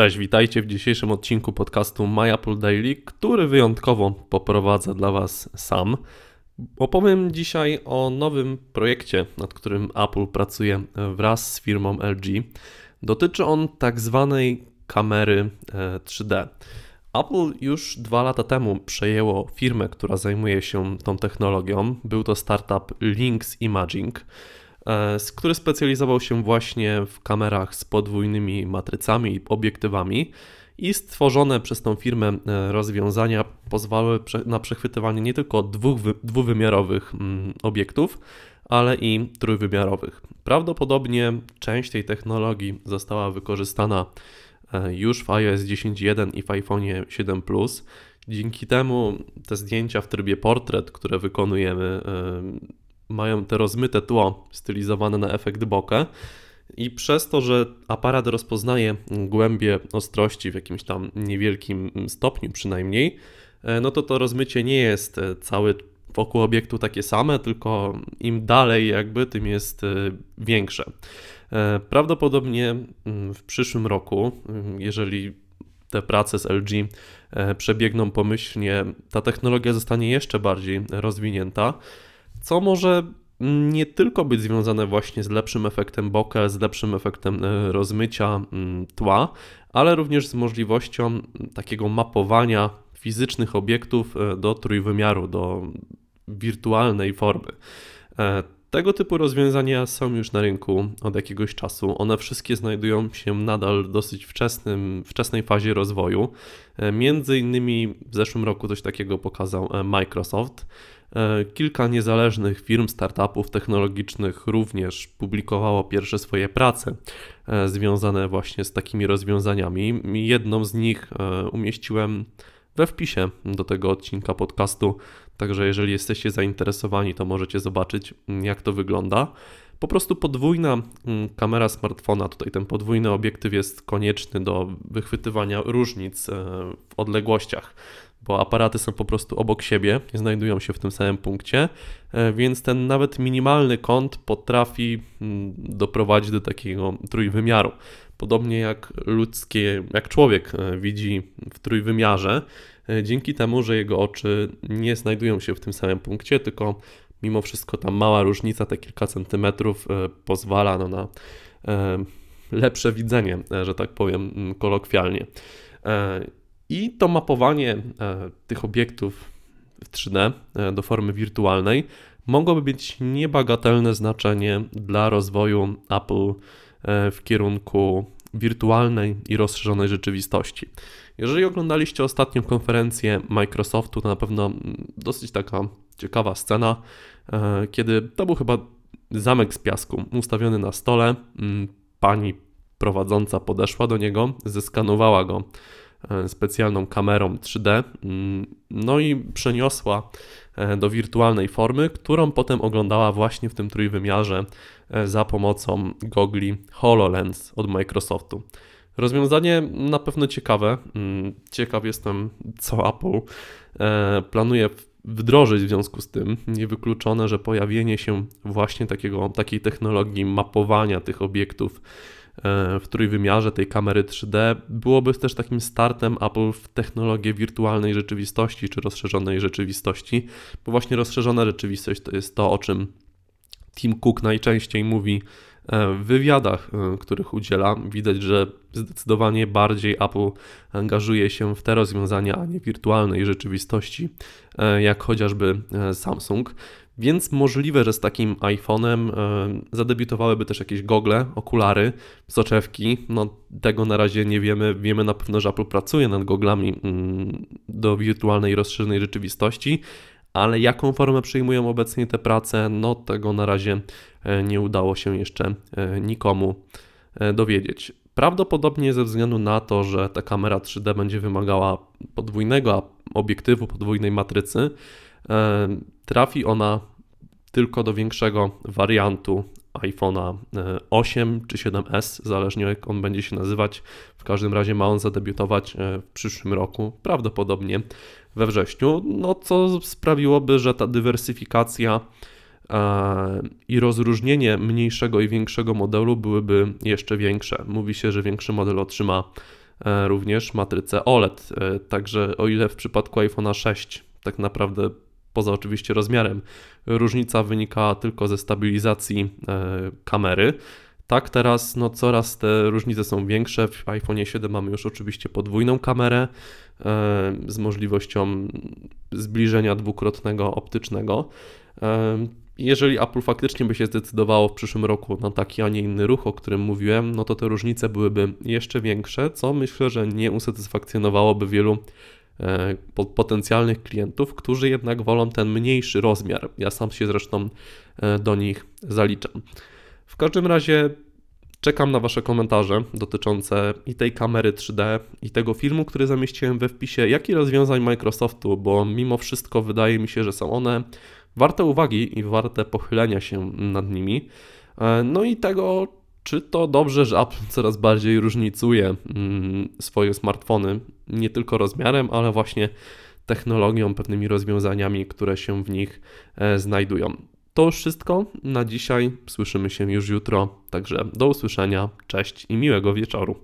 Cześć, witajcie w dzisiejszym odcinku podcastu My Apple Daily, który wyjątkowo poprowadzę dla Was sam. Opowiem dzisiaj o nowym projekcie, nad którym Apple pracuje wraz z firmą LG. Dotyczy on tak zwanej kamery 3D. E, Apple już dwa lata temu przejęło firmę, która zajmuje się tą technologią. Był to startup Lynx Imaging. E, który specjalizował się właśnie w kamerach z podwójnymi matrycami i obiektywami. I stworzone przez tą firmę e, rozwiązania pozwalały na przechwytywanie nie tylko dwóch, dwuwymiarowych mm, obiektów, ale i trójwymiarowych. Prawdopodobnie część tej technologii została wykorzystana e, już w iOS 10.1 i w iPhone 7 Plus. Dzięki temu te zdjęcia w trybie portret, które wykonujemy, mają te rozmyte tło stylizowane na efekt bokeh. I przez to, że aparat rozpoznaje głębie ostrości w jakimś tam niewielkim stopniu przynajmniej, e, no to to rozmycie nie jest e, cały wokół obiektu takie same, tylko im dalej jakby, tym jest e, większe. Prawdopodobnie w przyszłym roku, jeżeli te prace z LG przebiegną pomyślnie, ta technologia zostanie jeszcze bardziej rozwinięta co może nie tylko być związane właśnie z lepszym efektem bokeh, z lepszym efektem e, rozmycia mm, tła, ale również z możliwością takiego mapowania fizycznych obiektów e, do trójwymiaru, do wirtualnej formy. E, tego typu rozwiązania są już na rynku od jakiegoś czasu. One wszystkie znajdują się nadal w dosyć wczesnym, wczesnej fazie rozwoju. Między innymi w zeszłym roku coś takiego pokazał Microsoft. E, kilka niezależnych firm, startupów technologicznych również publikowało pierwsze swoje prace e, związane właśnie z takimi rozwiązaniami. Jedną z nich e, umieściłem we wpisie do tego odcinka podcastu, także jeżeli jesteście zainteresowani, to możecie zobaczyć, jak to wygląda. Po prostu podwójna mm, kamera smartfona, tutaj ten podwójny obiektyw jest konieczny do wychwytywania różnic w odległościach bo aparaty są po prostu obok siebie, nie znajdują się w tym samym punkcie, e, więc ten nawet minimalny kąt potrafi mm, doprowadzić do takiego trójwymiaru. Podobnie jak ludzkie, jak człowiek e, widzi w trójwymiarze, e, dzięki temu, że jego oczy nie znajdują się w tym samym punkcie, tylko mimo wszystko ta mała różnica, te kilka centymetrów, pozwala no na lepsze widzenie, że tak powiem kolokwialnie. I to mapowanie e, tych obiektów w 3D e, do formy wirtualnej mogłoby mieć niebagatelne znaczenie dla rozwoju Apple e, w kierunku wirtualnej i rozszerzonej rzeczywistości. Jeżeli oglądaliście ostatnią konferencję Microsoftu, to na pewno dosyć taka ciekawa scena, kiedy to był chyba zamek z piasku ustawiony na stole. Pani prowadząca podeszła do niego, zeskanowała go E, specjalną kamerą 3D, mm, no i przeniosła e, do wirtualnej formy, którą potem oglądała właśnie w tym trójwymiarze e, za pomocą gogli HoloLens od Microsoftu. Rozwiązanie na pewno ciekawe. Mm, ciekaw jestem, co Apple planuje wdrożyć w związku z tym. Niewykluczone, że pojawienie się właśnie takiego, takiej technologii mapowania tych obiektów E, w trójwymiarze tej kamery 3D byłoby też takim startem Apple w technologię wirtualnej rzeczywistości czy rozszerzonej rzeczywistości, bo właśnie rozszerzona rzeczywistość to jest to, o czym Tim Cook najczęściej mówi e, w wywiadach, e, których udziela. Widać, że zdecydowanie bardziej Apple angażuje się w te rozwiązania, a nie wirtualnej rzeczywistości, jak chociażby Samsung. Więc możliwe, że z takim iPhone'em e, zadebiutowałyby też jakieś gogle, okulary, soczewki. No tego na razie nie wiemy. Wiemy na pewno, że Apple pracuje nad goglami mm, do wirtualnej, rozszerzonej rzeczywistości, ale jaką formę przyjmują obecnie te prace, no tego na razie e, nie udało się jeszcze e, nikomu dowiedzieć. Prawdopodobnie ze względu na to, że ta kamera 3D będzie wymagała podwójnego obiektywu, podwójnej matrycy, trafi ona tylko do większego wariantu iPhone'a 8 e, czy 7S, zależnie jak on będzie się nazywać. W każdym razie ma on zadebiutować e, w przyszłym roku, prawdopodobnie we wrześniu, no co sprawiłoby, że ta dywersyfikacja e, i rozróżnienie mniejszego i większego modelu byłyby jeszcze większe. Mówi się, że większy model otrzyma również matrycę OLED. Także o ile w przypadku iPhone'a 6 tak naprawdę poza oczywiście rozmiarem różnica wynika tylko ze stabilizacji kamery, tak, teraz no coraz te różnice są większe. W iPhone 7 mamy już oczywiście podwójną kamerę e, z możliwością zbliżenia dwukrotnego optycznego. E, jeżeli Apple faktycznie by się zdecydowało w przyszłym roku na taki, a nie inny ruch, o którym mówiłem, no to te różnice byłyby jeszcze większe, co myślę, że nie usatysfakcjonowałoby wielu e, potencjalnych klientów, którzy jednak wolą ten mniejszy rozmiar. Ja sam się zresztą do nich zaliczam. W każdym razie czekam na Wasze komentarze dotyczące i tej kamery 3D, i tego filmu, który zamieściłem we wpisie, jak i rozwiązań Microsoftu, bo mimo wszystko wydaje mi się, że są one warte uwagi i warte pochylenia się nad nimi. E, no i tego, czy to dobrze, że Apple coraz bardziej różnicuje mm, swoje smartfony, nie tylko rozmiarem, ale właśnie technologią, pewnymi rozwiązaniami, które się w nich e, znajdują. To już wszystko na dzisiaj. Słyszymy się już jutro. Także do usłyszenia. Cześć i miłego wieczoru.